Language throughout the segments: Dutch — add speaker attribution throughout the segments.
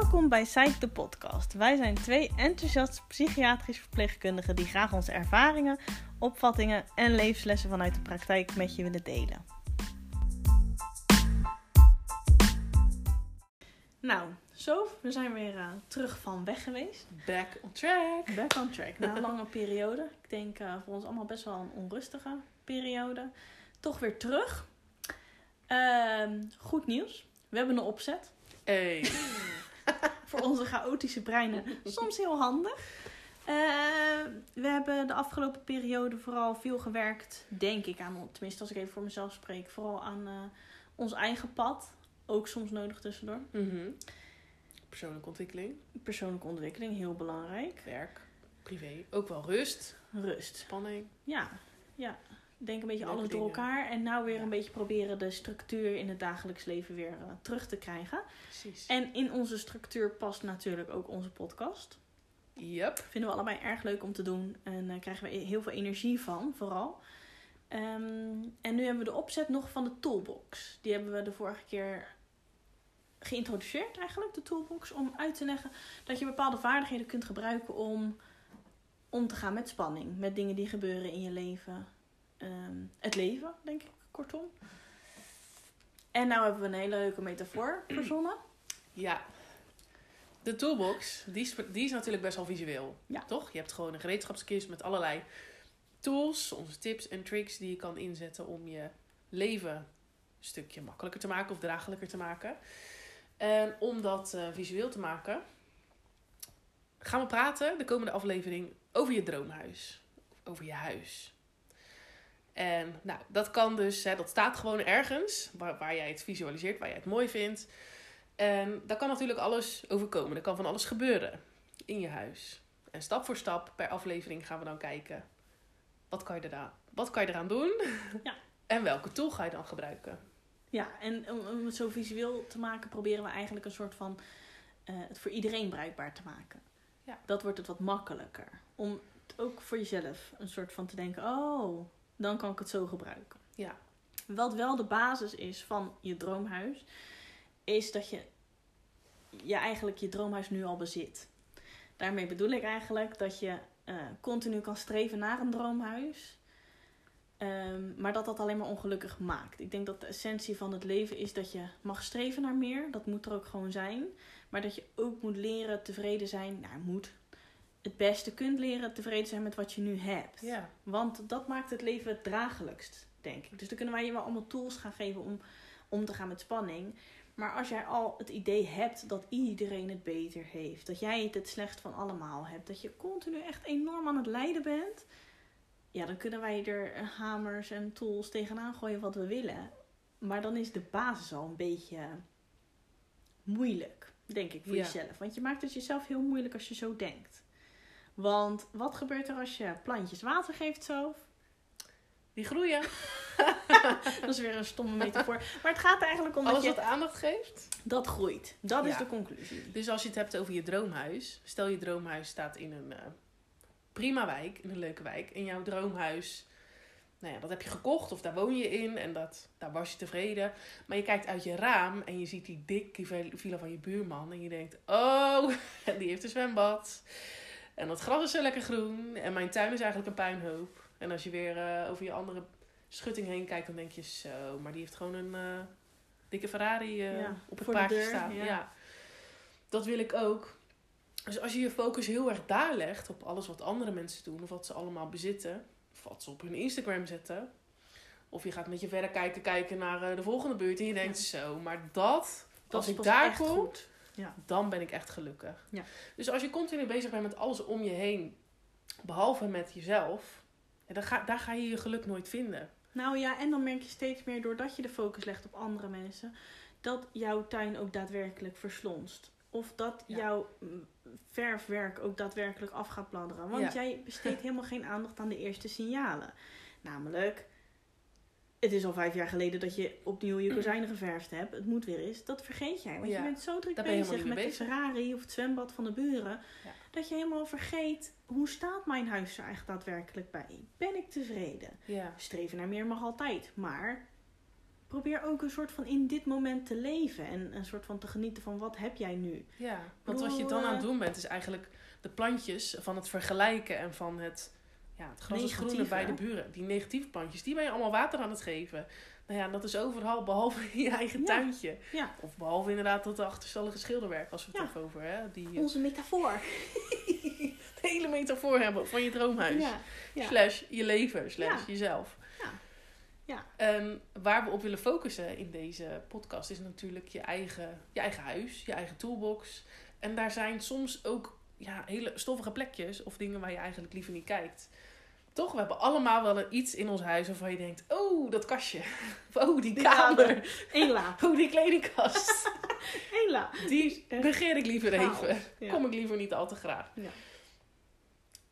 Speaker 1: Welkom bij Psych de podcast. Wij zijn twee enthousiaste psychiatrisch verpleegkundigen die graag onze ervaringen, opvattingen en levenslessen vanuit de praktijk met je willen delen. Nou, zo, we zijn weer uh, terug van weg geweest.
Speaker 2: Back on track.
Speaker 1: Back on track. Na een lange periode. Ik denk uh, voor ons allemaal best wel een onrustige periode. Toch weer terug. Uh, goed nieuws. We hebben een opzet.
Speaker 2: Hey.
Speaker 1: Voor onze chaotische breinen soms heel handig. Uh, we hebben de afgelopen periode vooral veel gewerkt, denk ik, aan, tenminste als ik even voor mezelf spreek, vooral aan uh, ons eigen pad. Ook soms nodig tussendoor.
Speaker 2: Mm -hmm. Persoonlijke ontwikkeling.
Speaker 1: Persoonlijke ontwikkeling, heel belangrijk.
Speaker 2: Werk, privé. Ook wel rust.
Speaker 1: Rust.
Speaker 2: Spanning.
Speaker 1: Ja, ja. Denk een beetje Leuke alles door elkaar. En nou weer ja. een beetje proberen de structuur in het dagelijks leven weer uh, terug te krijgen.
Speaker 2: Precies.
Speaker 1: En in onze structuur past natuurlijk ook onze podcast.
Speaker 2: Yep.
Speaker 1: Vinden we allebei erg leuk om te doen. En daar uh, krijgen we heel veel energie van, vooral. Um, en nu hebben we de opzet nog van de toolbox. Die hebben we de vorige keer geïntroduceerd eigenlijk, de toolbox. Om uit te leggen dat je bepaalde vaardigheden kunt gebruiken om om te gaan met spanning. Met dingen die gebeuren in je leven. Um, het leven, denk ik, kortom. En nou hebben we een hele leuke metafoor verzonnen.
Speaker 2: Ja. De toolbox, die is, die is natuurlijk best wel visueel.
Speaker 1: Ja.
Speaker 2: Toch? Je hebt gewoon een gereedschapskist met allerlei tools, onze tips en tricks die je kan inzetten om je leven een stukje makkelijker te maken of draaglijker te maken. En om dat uh, visueel te maken, gaan we praten de komende aflevering over je droomhuis. Over je huis. En nou, dat kan dus, hè, dat staat gewoon ergens waar, waar jij het visualiseert, waar jij het mooi vindt. En daar kan natuurlijk alles overkomen. Er kan van alles gebeuren in je huis. En stap voor stap per aflevering gaan we dan kijken. Wat kan je eraan, wat kan je eraan doen?
Speaker 1: Ja.
Speaker 2: En welke tool ga je dan gebruiken?
Speaker 1: Ja, en om, het zo visueel te maken, proberen we eigenlijk een soort van uh, het voor iedereen bruikbaar te maken.
Speaker 2: Ja.
Speaker 1: Dat wordt het wat makkelijker. Om het ook voor jezelf een soort van te denken: oh, dan kan ik het zo gebruiken.
Speaker 2: Ja.
Speaker 1: Wat wel de basis is van je droomhuis, is dat je, je eigenlijk je droomhuis nu al bezit. Daarmee bedoel ik eigenlijk dat je uh, continu kan streven naar een droomhuis. Um, maar dat dat alleen maar ongelukkig maakt. Ik denk dat de essentie van het leven is dat je mag streven naar meer. Dat moet er ook gewoon zijn. Maar dat je ook moet leren tevreden zijn. Nou, moet. Het beste kunt leren tevreden zijn met wat je nu hebt.
Speaker 2: Ja.
Speaker 1: Want dat maakt het leven het draaglijkst, denk ik. Dus dan kunnen wij je wel allemaal tools gaan geven om om te gaan met spanning. Maar als jij al het idee hebt dat iedereen het beter heeft. Dat jij het het slecht van allemaal hebt. Dat je continu echt enorm aan het lijden bent. Ja, dan kunnen wij er hamers en tools tegenaan gooien wat we willen. Maar dan is de basis al een beetje moeilijk, denk ik, voor
Speaker 2: Ja.
Speaker 1: jezelf. Want je maakt het jezelf heel moeilijk als je zo denkt. Want wat gebeurt er als je plantjes water geeft zo?
Speaker 2: Die groeien.
Speaker 1: Dat is weer een stomme metafoor. Maar het gaat eigenlijk om dat
Speaker 2: Alles
Speaker 1: je
Speaker 2: wat aandacht geeft.
Speaker 1: dat groeit. Dat is de conclusie.
Speaker 2: Dus als je het hebt over je droomhuis. Stel je droomhuis staat in een eh, prima wijk, in een leuke wijk. En jouw droomhuis, nou ja, dat heb je gekocht of daar woon je in. En dat, daar was je tevreden. Maar je kijkt uit je raam en je ziet die dikke villa van je buurman. En je denkt, oh, die heeft een zwembad. En dat gras is zo lekker groen. En mijn tuin is eigenlijk een puinhoop. En als je weer eh, over je andere schutting heen kijkt, dan denk je zo. Maar die heeft gewoon een eh, dikke Ferrari eh,
Speaker 1: Ja,
Speaker 2: op het paardje
Speaker 1: deur,
Speaker 2: staan.
Speaker 1: ja.
Speaker 2: Ja. Dat wil ik ook. Dus als je je focus heel erg daar legt op alles wat andere mensen doen, of wat ze allemaal bezitten, of wat ze op hun Instagram zetten, of je gaat met je verder kijken, kijken naar de volgende buurt en je denkt zo, maar dat,
Speaker 1: Dat
Speaker 2: als ik daar kom,
Speaker 1: goed.
Speaker 2: Dan ben ik echt gelukkig.
Speaker 1: Ja.
Speaker 2: Dus als je continu bezig bent met alles om je heen, behalve met jezelf, ja, dan ga, daar ga je je geluk nooit vinden.
Speaker 1: Nou ja, en dan merk je steeds meer doordat je de focus legt op andere mensen, dat jouw tuin ook daadwerkelijk verslonst. Of dat
Speaker 2: Ja.
Speaker 1: jouw mm, verfwerk ook daadwerkelijk af gaat bladderen. Want
Speaker 2: Ja.
Speaker 1: jij besteedt helemaal geen aandacht aan de eerste signalen. Namelijk, het is al vijf jaar geleden dat je opnieuw je kozijnen geverfd hebt. Het moet weer eens. Dat vergeet jij. Want
Speaker 2: Ja.
Speaker 1: je bent zo druk
Speaker 2: ben
Speaker 1: bezig met de Ferrari of het zwembad van de buren.
Speaker 2: Ja.
Speaker 1: Dat je helemaal vergeet, hoe staat mijn huis er eigenlijk daadwerkelijk bij? Ben ik tevreden?
Speaker 2: Ja.
Speaker 1: Streven naar meer mag altijd. Maar probeer ook een soort van in dit moment te leven. En een soort van te genieten van wat heb jij nu.
Speaker 2: Ja, want wat je dan aan het doen bent, is eigenlijk de plantjes van het vergelijken en van het, ja, het gras is groener
Speaker 1: Negatieve,
Speaker 2: bij de buren. Die negatieve plantjes, die ben je allemaal water aan het geven. Nou ja, dat is overal, behalve in je eigen
Speaker 1: Ja.
Speaker 2: tuintje.
Speaker 1: Ja,
Speaker 2: Of behalve inderdaad dat achterstallige schilderwerk, als we het
Speaker 1: Ja.
Speaker 2: over hè, die
Speaker 1: onze metafoor.
Speaker 2: de hele metafoor hebben van je droomhuis. Slash je leven, slash jezelf.
Speaker 1: Ja. Ja.
Speaker 2: En waar we op willen focussen in deze podcast is natuurlijk je eigen, je eigen huis, je eigen toolbox. En daar zijn soms ook ja, hele stoffige plekjes of dingen waar je eigenlijk liever niet kijkt. Toch, we hebben allemaal wel een iets in ons huis waarvan je denkt, oh, dat kastje. Oh, die
Speaker 1: Die
Speaker 2: kamer.
Speaker 1: Eén la.
Speaker 2: Oh, die kledingkast.
Speaker 1: Eén la.
Speaker 2: Die begeer ik liever even.
Speaker 1: Ja.
Speaker 2: Kom ik liever niet al te graag.
Speaker 1: Ja.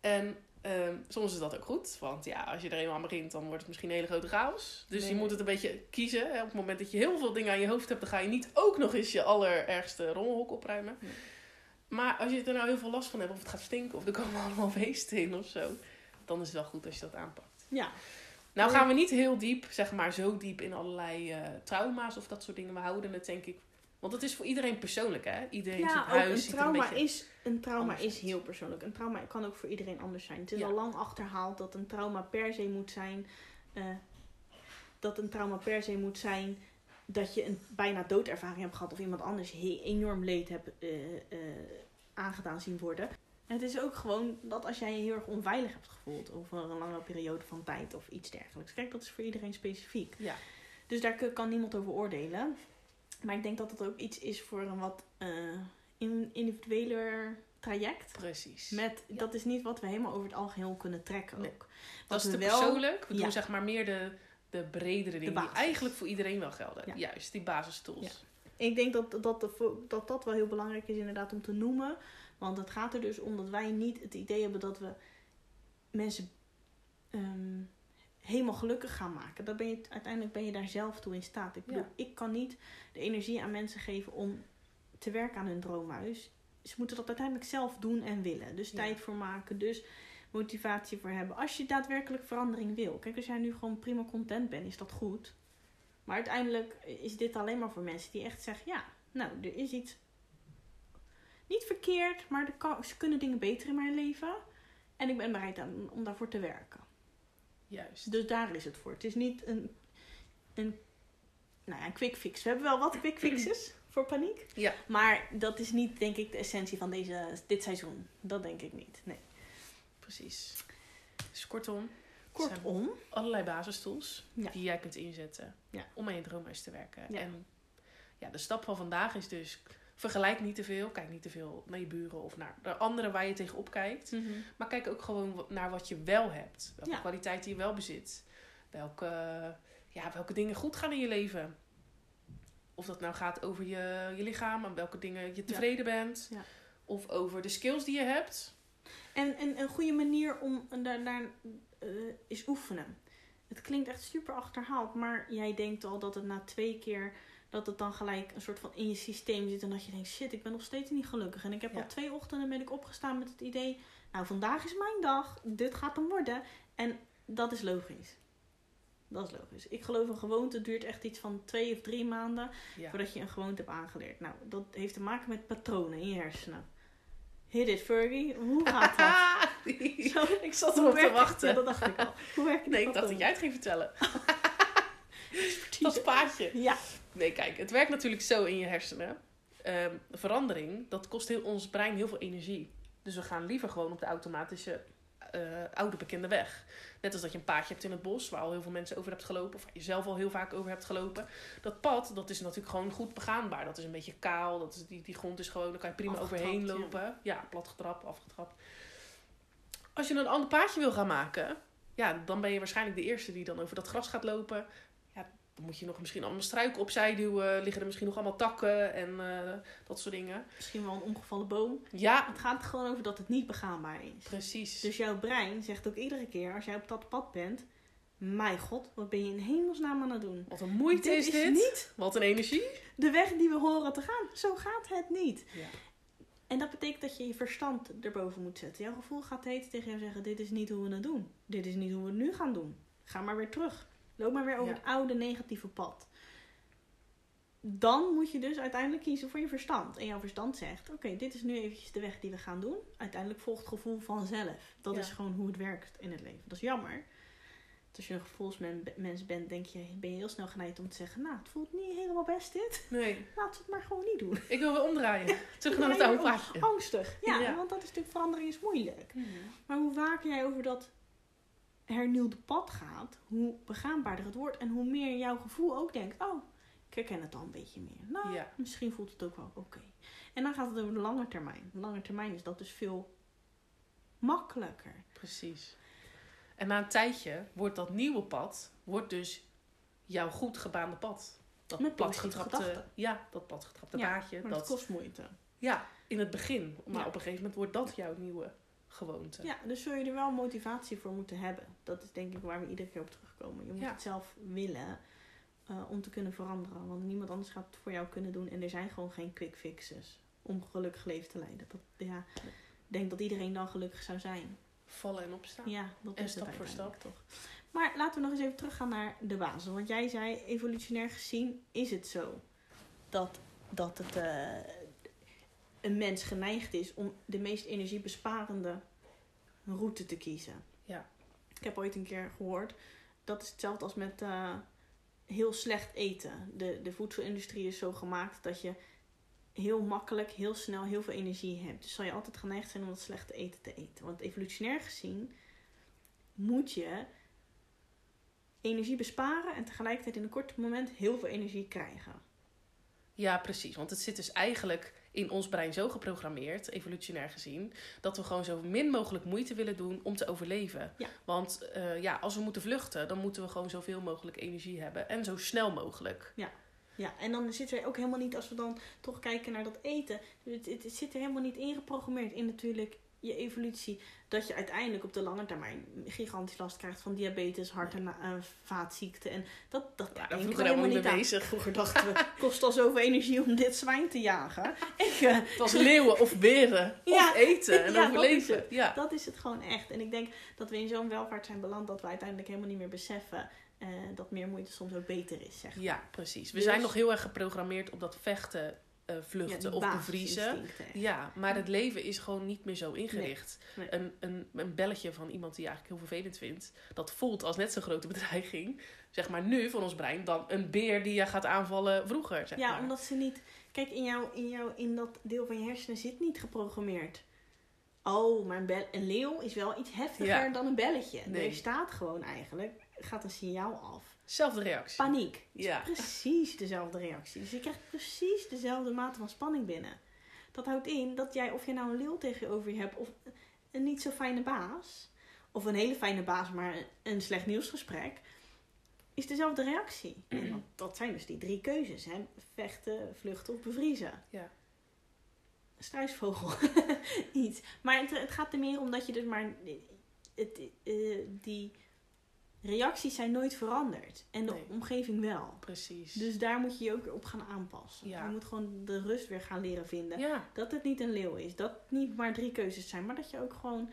Speaker 2: En ehm, soms is dat ook goed. Want ja, als je er eenmaal aan begint, dan wordt het misschien een hele grote chaos. Dus je moet het een beetje kiezen. Hè. Op het moment dat je heel veel dingen aan je hoofd hebt, dan ga je niet ook nog eens je allerergste rommelhok opruimen.
Speaker 1: Nee.
Speaker 2: Maar als je er nou heel veel last van hebt, of het gaat stinken, of er komen allemaal beesten in of zo, dan is het wel goed als je dat aanpakt.
Speaker 1: Ja.
Speaker 2: Nou gaan we niet heel diep, zeg maar zo diep in allerlei eh, trauma's of dat soort dingen. We houden het denk ik. Want het is voor iedereen persoonlijk, hè? Iedereen
Speaker 1: Ja, ook
Speaker 2: huis
Speaker 1: een trauma, is, een trauma is heel persoonlijk. Een trauma kan ook voor iedereen anders zijn. Het is
Speaker 2: Ja.
Speaker 1: al lang achterhaald dat een trauma per se moet zijn... eh, dat een trauma per se moet zijn dat je een bijna doodervaring hebt gehad... of iemand anders enorm leed hebt eh, eh, aangedaan zien worden. En het is ook gewoon dat als jij je heel erg onveilig hebt gevoeld... over een lange periode van tijd of iets dergelijks. Kijk, dat is voor iedereen specifiek.
Speaker 2: Ja.
Speaker 1: Dus daar kan niemand over oordelen. Maar ik denk dat het ook iets is voor een wat in, individueler traject.
Speaker 2: Precies.
Speaker 1: Met,
Speaker 2: Ja.
Speaker 1: Dat is niet wat we helemaal over het algeheel kunnen trekken
Speaker 2: Nee.
Speaker 1: ook.
Speaker 2: dat is te
Speaker 1: wel-
Speaker 2: persoonlijk. We
Speaker 1: Ja.
Speaker 2: doen zeg maar meer de, de bredere dingen die eigenlijk voor iedereen wel gelden.
Speaker 1: Ja.
Speaker 2: Juist, die basistools.
Speaker 1: Ja. Ik denk dat dat, de dat dat wel heel belangrijk is inderdaad om te noemen. Want het gaat er dus om dat wij niet het idee hebben dat we mensen ehm, helemaal gelukkig gaan maken. Dat ben je, uiteindelijk ben je daar zelf toe in staat. Ik bedoel,
Speaker 2: Ja.
Speaker 1: ik kan niet de energie aan mensen geven om te werken aan hun droomhuis. Ze moeten dat uiteindelijk zelf doen en willen. Dus tijd voor maken. Dus motivatie voor hebben. Als je daadwerkelijk verandering wil. Kijk, als jij nu gewoon prima content bent, is dat goed. Maar uiteindelijk is dit alleen maar voor mensen die echt zeggen: ja, nou, er is iets niet verkeerd, maar er kan, ze kunnen dingen beter in mijn leven. En ik ben bereid aan, om daarvoor te werken.
Speaker 2: Juist.
Speaker 1: Dus daar is het voor. Het is niet een, een, nou ja, een quick fix. We hebben wel wat quick fixes voor paniek.
Speaker 2: Ja.
Speaker 1: Maar dat is niet, denk ik, de essentie van deze, dit seizoen. Dat denk ik niet. Nee.
Speaker 2: Precies. Dus kortom,
Speaker 1: Kortom,
Speaker 2: allerlei basistools
Speaker 1: Ja.
Speaker 2: die jij kunt inzetten
Speaker 1: Ja.
Speaker 2: om aan je droomhuis te werken.
Speaker 1: Ja.
Speaker 2: En ja, de stap van vandaag is dus vergelijk niet te veel. Kijk niet te veel naar je buren of naar de anderen waar je tegenop kijkt. Maar kijk ook gewoon naar wat je wel hebt. Welke
Speaker 1: Ja.
Speaker 2: kwaliteiten je wel bezit. Welke, ja, welke dingen goed gaan in je leven. Of dat nou gaat over je, je lichaam en welke dingen je tevreden bent.
Speaker 1: Ja.
Speaker 2: Of over de skills die je hebt.
Speaker 1: En, en een goede manier om daar, daar eh, is oefenen. Het klinkt echt super achterhaald, maar jij denkt al dat het na twee keer dat het dan gelijk een soort van in je systeem zit en dat je denkt shit, ik ben nog steeds niet gelukkig. En ik heb
Speaker 2: Ja.
Speaker 1: al twee ochtenden ben ik opgestaan met het idee, nou vandaag is mijn dag, dit gaat hem worden. En dat is logisch. Dat is logisch. Ik geloof een gewoonte duurt echt iets van twee of drie maanden
Speaker 2: Ja.
Speaker 1: voordat je een gewoonte hebt aangeleerd. Nou, dat heeft te maken met patronen in je hersenen. Hit it, Fergie. Hoe gaat dat? Zo.
Speaker 2: ik zat erop te wachten.
Speaker 1: Ja, dat dacht ik al. Hoe werkt
Speaker 2: Nee, ik dacht dat jij het ging vertellen. Dat paadje.
Speaker 1: Ja,
Speaker 2: Nee, kijk, het werkt natuurlijk zo in je hersenen. Ehm, verandering, dat kost heel, ons brein heel veel energie. Dus we gaan liever gewoon op de automatische eh, oude bekende weg. Net als dat je een paadje hebt in het bos, waar al heel veel mensen over hebt gelopen, of waar je zelf al heel vaak over hebt gelopen. Dat pad, dat is natuurlijk gewoon goed begaanbaar. Dat is een beetje kaal, dat is, die, die grond is gewoon, daar kan je prima
Speaker 1: Afgetrapt,
Speaker 2: overheen
Speaker 1: ja.
Speaker 2: lopen. Ja, platgetrapt, afgetrapt. Als je een ander paadje wil gaan maken, ja, dan ben je waarschijnlijk de eerste die dan over dat gras gaat lopen. Dan moet je nog misschien allemaal struiken opzij duwen. Liggen er misschien nog allemaal takken en eh, dat soort dingen.
Speaker 1: misschien wel een omgevallen boom.
Speaker 2: Ja,
Speaker 1: Het gaat gewoon over dat het niet begaanbaar is.
Speaker 2: precies.
Speaker 1: Dus jouw brein zegt ook iedere keer als jij op dat pad bent... Mijn god, wat ben je in hemelsnaam aan het doen?
Speaker 2: Wat een moeite
Speaker 1: dit
Speaker 2: is
Speaker 1: is
Speaker 2: dit.
Speaker 1: niet
Speaker 2: Wat een energie.
Speaker 1: de weg die we horen te gaan. Zo gaat het niet.
Speaker 2: Ja.
Speaker 1: En dat betekent dat je je verstand erboven moet zetten. Jouw gevoel gaat heet tegen jou zeggen: Dit is niet hoe we het doen. Dit is niet hoe we het nu gaan doen. Ga maar weer terug. Loop maar weer over
Speaker 2: Ja.
Speaker 1: het oude negatieve pad. Dan moet je dus uiteindelijk kiezen voor je verstand. En jouw verstand zegt, oké, dit is nu eventjes de weg die we gaan doen. Uiteindelijk volgt het gevoel vanzelf. Dat
Speaker 2: Ja.
Speaker 1: is gewoon hoe het werkt in het leven. Dat is jammer. Als je een gevoelsmens bent, denk je, ben je heel snel geneigd om te zeggen... Nou, het voelt niet helemaal best dit.
Speaker 2: Nee,
Speaker 1: Laten we het maar gewoon niet doen.
Speaker 2: ik wil weer omdraaien. Terug naar het oude plaatje.
Speaker 1: Angstig. Ja,
Speaker 2: Ja.
Speaker 1: want dat is natuurlijk verandering is moeilijk. Maar hoe vaker jij over dat hernieuwde pad gaat, hoe begaanbaarder het wordt. En hoe meer jouw gevoel ook denkt, oh, ik herken het al een beetje meer. Nou,
Speaker 2: Ja.
Speaker 1: misschien voelt het ook wel oké. En dan gaat het over de lange termijn. De lange termijn is dat dus veel makkelijker.
Speaker 2: Precies. En na een tijdje wordt dat nieuwe pad, wordt dus jouw goed gebaande pad. Dat
Speaker 1: Met
Speaker 2: platgetrapte,
Speaker 1: gedachten.
Speaker 2: ja, dat platgetrapte
Speaker 1: Ja,
Speaker 2: baadje.
Speaker 1: Maar
Speaker 2: Dat,
Speaker 1: dat kost moeite.
Speaker 2: Ja, in het begin. Maar
Speaker 1: Ja.
Speaker 2: op een gegeven moment wordt dat jouw nieuwe gewoonte.
Speaker 1: Ja, dus zul je er wel motivatie voor moeten hebben. Dat is denk ik waar we iedere keer op terugkomen. Je moet
Speaker 2: Ja.
Speaker 1: het zelf willen eh, om te kunnen veranderen. Want niemand anders gaat het voor jou kunnen doen. En er zijn gewoon geen quick fixes om gelukkig leven te leiden. Dat, ja, ik denk dat iedereen dan gelukkig zou zijn.
Speaker 2: Vallen en opstaan.
Speaker 1: Ja, dat
Speaker 2: En
Speaker 1: is het
Speaker 2: stap voor
Speaker 1: uiteindelijk toch. Maar laten we nog eens even teruggaan naar de basis. Want jij zei, evolutionair gezien is het zo dat, dat het, eh, een mens geneigd is om de meest energiebesparende route te kiezen.
Speaker 2: Ja.
Speaker 1: Ik heb ooit een keer gehoord, dat is hetzelfde als met eh, heel slecht eten. De, de voedselindustrie is zo gemaakt dat je heel makkelijk, heel snel heel veel energie hebt. Dus zal je altijd geneigd zijn om dat slechte eten te eten. Want evolutionair gezien moet je energie besparen en tegelijkertijd in een kort moment heel veel energie krijgen.
Speaker 2: Ja, precies. Want het zit dus eigenlijk in ons brein zo geprogrammeerd, evolutionair gezien, dat we gewoon zo min mogelijk moeite willen doen om te overleven.
Speaker 1: Ja.
Speaker 2: Want eh, ja, als we moeten vluchten, dan moeten we gewoon zoveel mogelijk energie hebben en zo snel mogelijk.
Speaker 1: Ja, en dan zitten we ook helemaal niet, als we dan toch kijken naar dat eten, het, het, het zit er helemaal niet ingeprogrammeerd in natuurlijk je evolutie, dat je uiteindelijk op de lange termijn gigantisch last krijgt van diabetes, hart- en eh, vaatziekten. En dat, dat
Speaker 2: Ja,
Speaker 1: daar
Speaker 2: vroeger helemaal niet mee bezig.
Speaker 1: Vroeger dachten we, het kost al zoveel energie om dit zwijn te jagen. Ik,
Speaker 2: Het was leeuwen of beren
Speaker 1: Ja.
Speaker 2: of eten en
Speaker 1: Ja, dat
Speaker 2: overleven.
Speaker 1: het.
Speaker 2: Ja.
Speaker 1: Dat is het gewoon echt. En ik denk dat we in zo'n welvaart zijn beland dat we uiteindelijk helemaal niet meer beseffen eh, dat meer moeite soms ook beter is. Zeg. maar.
Speaker 2: ja, precies. We
Speaker 1: Dus-
Speaker 2: zijn nog heel erg geprogrammeerd op dat vechten, eh, vluchten of bevriezen. Ja, maar het leven is gewoon niet meer zo ingericht.
Speaker 1: Nee.
Speaker 2: Een, een, een belletje van iemand die je eigenlijk heel vervelend vindt, dat voelt als net zo'n grote bedreiging. Zeg maar nu van ons brein dan een beer die je gaat aanvallen vroeger. Zeg
Speaker 1: Ja,
Speaker 2: maar.
Speaker 1: omdat ze niet. Kijk, in, jou, in, jou, in dat deel van je hersenen zit niet geprogrammeerd. Oh, maar een, bel- een leeuw is wel iets heftiger
Speaker 2: Ja.
Speaker 1: dan een belletje.
Speaker 2: Nee.
Speaker 1: Er staat gewoon eigenlijk, gaat een signaal af.
Speaker 2: Zelfde reactie.
Speaker 1: Paniek.
Speaker 2: Ja.
Speaker 1: Precies dezelfde reactie. Dus je krijgt precies dezelfde mate van spanning binnen. Dat houdt in dat jij, of je nou een leeuw tegenover je hebt, of een niet zo fijne baas, of een hele fijne baas, maar een slecht nieuwsgesprek, is dezelfde reactie. En dat, dat zijn dus die drie keuzes: hè? vechten, vluchten of bevriezen.
Speaker 2: Ja.
Speaker 1: Struisvogel. Iets. Maar het, het gaat er meer om dat je dus maar. Het, eh, die reacties zijn nooit veranderd. En de
Speaker 2: Nee.
Speaker 1: omgeving wel.
Speaker 2: Precies.
Speaker 1: Dus daar moet je je ook weer op gaan aanpassen.
Speaker 2: Ja.
Speaker 1: Je moet gewoon de rust weer gaan leren vinden.
Speaker 2: ja,
Speaker 1: Dat het niet een leeuw is. Dat het niet maar drie keuzes zijn. Maar dat je ook gewoon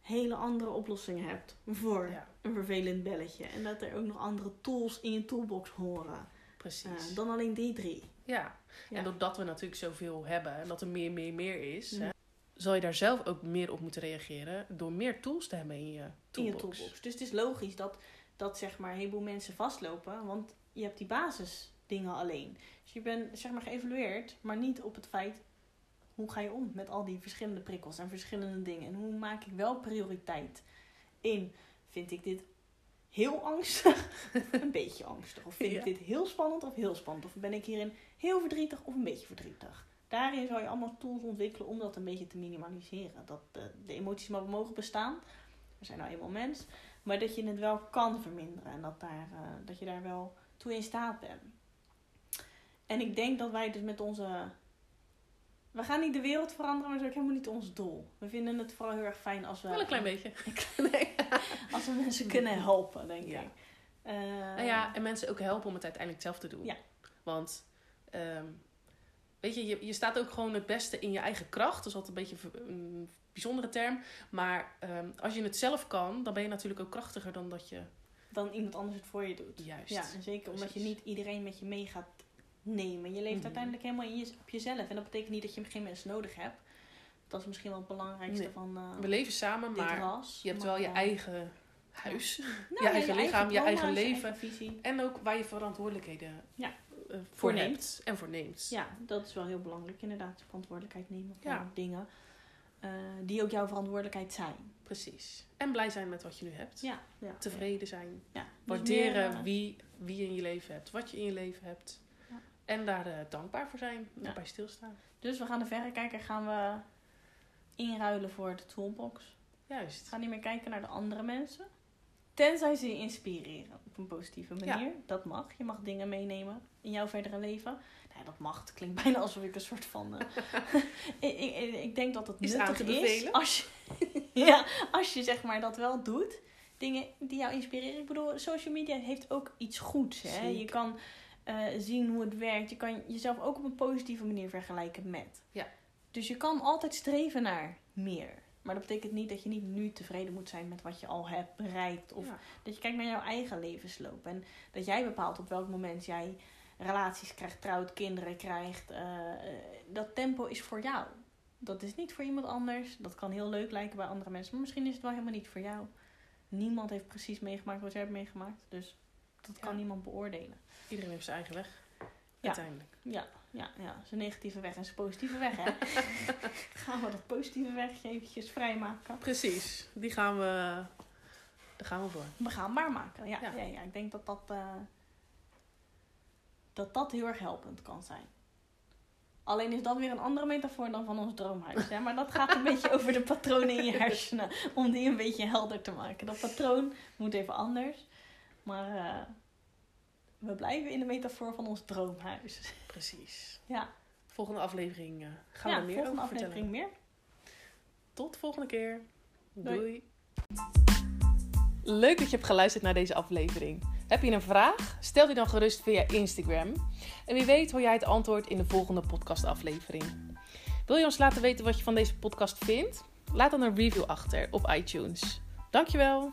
Speaker 1: hele andere oplossingen hebt voor
Speaker 2: ja,
Speaker 1: een vervelend belletje. En dat er ook nog andere tools in je toolbox horen.
Speaker 2: precies.
Speaker 1: eh, dan alleen die drie.
Speaker 2: ja. En doordat we natuurlijk zoveel hebben en dat er meer, meer, meer is,
Speaker 1: Mhm.
Speaker 2: hè, zal je daar zelf ook meer op moeten reageren door meer tools te hebben in je
Speaker 1: in
Speaker 2: toolbox.
Speaker 1: je toolbox. Dus het is logisch dat, dat zeg maar, een heleboel mensen vastlopen. Want je hebt die basisdingen alleen. Dus je bent zeg maar geëvalueerd, maar niet op het feit... hoe ga je om met al die verschillende prikkels en verschillende dingen. En hoe maak ik wel prioriteit in... vind ik dit heel angstig een beetje angstig? Of vind
Speaker 2: Ja.
Speaker 1: ik dit heel spannend of heel spannend? Of ben ik hierin heel verdrietig of een beetje verdrietig? Daarin zou je allemaal tools ontwikkelen om dat een beetje te minimaliseren. Dat de, de emoties maar mogen bestaan. We zijn nou eenmaal mens. Maar dat je het wel kan verminderen. En dat, daar, eh, dat je daar wel toe in staat bent. En ik denk dat wij dus met onze... We gaan niet de wereld veranderen, maar dat is ook helemaal niet ons doel. We vinden het vooral heel erg fijn als we...
Speaker 2: Wel een klein beetje.
Speaker 1: als we mensen kunnen helpen, denk
Speaker 2: Ja.
Speaker 1: ik. Eh,
Speaker 2: Nou ja, en mensen ook helpen om het uiteindelijk zelf te doen.
Speaker 1: Ja.
Speaker 2: Want, ehm, weet je, je, je staat ook gewoon het beste in je eigen kracht. Dat is altijd een beetje een- bijzondere term. Maar ehm, als je het zelf kan, dan ben je natuurlijk ook krachtiger dan dat je
Speaker 1: dan iemand anders het voor je doet.
Speaker 2: Juist.
Speaker 1: Ja, en zeker omdat je niet iedereen met je mee gaat nemen. Je leeft
Speaker 2: Mhm.
Speaker 1: uiteindelijk helemaal in je, op jezelf. En dat betekent niet dat je geen mensen nodig hebt. Dat is misschien wel het belangrijkste
Speaker 2: Nee.
Speaker 1: van eh
Speaker 2: We leven samen, maar
Speaker 1: ras.
Speaker 2: je hebt
Speaker 1: Maar,
Speaker 2: wel je
Speaker 1: eh,
Speaker 2: eigen huis.
Speaker 1: nou,
Speaker 2: je eigen lichaam, je eigen
Speaker 1: programma's,
Speaker 2: leven.
Speaker 1: eigen visie.
Speaker 2: En ook waar je verantwoordelijkheden
Speaker 1: Ja.
Speaker 2: Eh, voor
Speaker 1: Voorneemt.
Speaker 2: en voor neemt.
Speaker 1: Ja, dat is wel heel belangrijk inderdaad. Verantwoordelijkheid nemen voor
Speaker 2: Ja.
Speaker 1: dingen. eh, die ook jouw verantwoordelijkheid zijn.
Speaker 2: Precies. En blij zijn met wat je nu hebt.
Speaker 1: Ja, ja.
Speaker 2: Tevreden zijn.
Speaker 1: Ja. Dus
Speaker 2: Waarderen
Speaker 1: meer, eh,
Speaker 2: wie, wie je in je leven hebt. Wat je in je leven hebt.
Speaker 1: Ja.
Speaker 2: En daar dankbaar voor zijn. Daarbij stilstaan.
Speaker 1: Dus we gaan de verrekijker gaan we inruilen voor de toolbox.
Speaker 2: Juist.
Speaker 1: Ga niet meer kijken naar de andere mensen. Tenzij ze je inspireren op een positieve manier. Dat mag. Je mag dingen meenemen in jouw verdere leven. Nee, dat mag. Het klinkt bijna alsof ik een soort van... eh, ik, ik, ik denk dat het
Speaker 2: Is
Speaker 1: nuttig
Speaker 2: aan te
Speaker 1: is
Speaker 2: bevelen.
Speaker 1: als je, ja, als je zeg maar dat wel doet. Dingen die jou inspireren. Ik bedoel, social media heeft ook iets goeds. Hè? Je kan eh, zien hoe het werkt. Je kan jezelf ook op een positieve manier vergelijken met.
Speaker 2: Ja.
Speaker 1: Dus je kan altijd streven naar meer. Maar dat betekent niet dat je niet nu tevreden moet zijn met wat je al hebt bereikt. Of
Speaker 2: Ja.
Speaker 1: dat je kijkt naar jouw eigen levensloop. En dat jij bepaalt op welk moment jij relaties krijgt, trouwt, kinderen krijgt. Eh, eh, dat tempo is voor jou. Dat is niet voor iemand anders. Dat kan heel leuk lijken bij andere mensen. Maar misschien is het wel helemaal niet voor jou. Niemand heeft precies meegemaakt wat jij hebt meegemaakt. Dus dat kan niemand beoordelen.
Speaker 2: Iedereen heeft zijn eigen weg. Uiteindelijk.
Speaker 1: Ja, ja, ja. Zijn negatieve weg en zijn positieve weg, hè. Gaan we dat positieve wegje eventjes vrijmaken.
Speaker 2: Precies. Die gaan we... Daar gaan we voor.
Speaker 1: begaanbaar maken. Ja,
Speaker 2: Ja.
Speaker 1: ja. Ja, ik denk dat dat, eh, dat dat heel erg helpend kan zijn. Alleen is dat weer een andere metafoor dan van ons droomhuis. Hè? Maar dat gaat een beetje over de patronen in je hersenen. Om die een beetje helder te maken. Dat patroon moet even anders. Maar eh, we blijven in de metafoor van ons droomhuis.
Speaker 2: Precies.
Speaker 1: Ja,
Speaker 2: Volgende aflevering eh, gaan
Speaker 1: ja
Speaker 2: we er meer
Speaker 1: volgende
Speaker 2: over
Speaker 1: aflevering
Speaker 2: vertellen.
Speaker 1: meer.
Speaker 2: Tot de volgende keer.
Speaker 1: Doei.
Speaker 2: Doei. Leuk dat je hebt geluisterd naar deze aflevering. Heb je een vraag? Stel die dan gerust via Instagram. En wie weet hoor jij het antwoord in de volgende podcastaflevering. Wil je ons laten weten wat je van deze podcast vindt? Laat dan een review achter op iTunes. Dankjewel.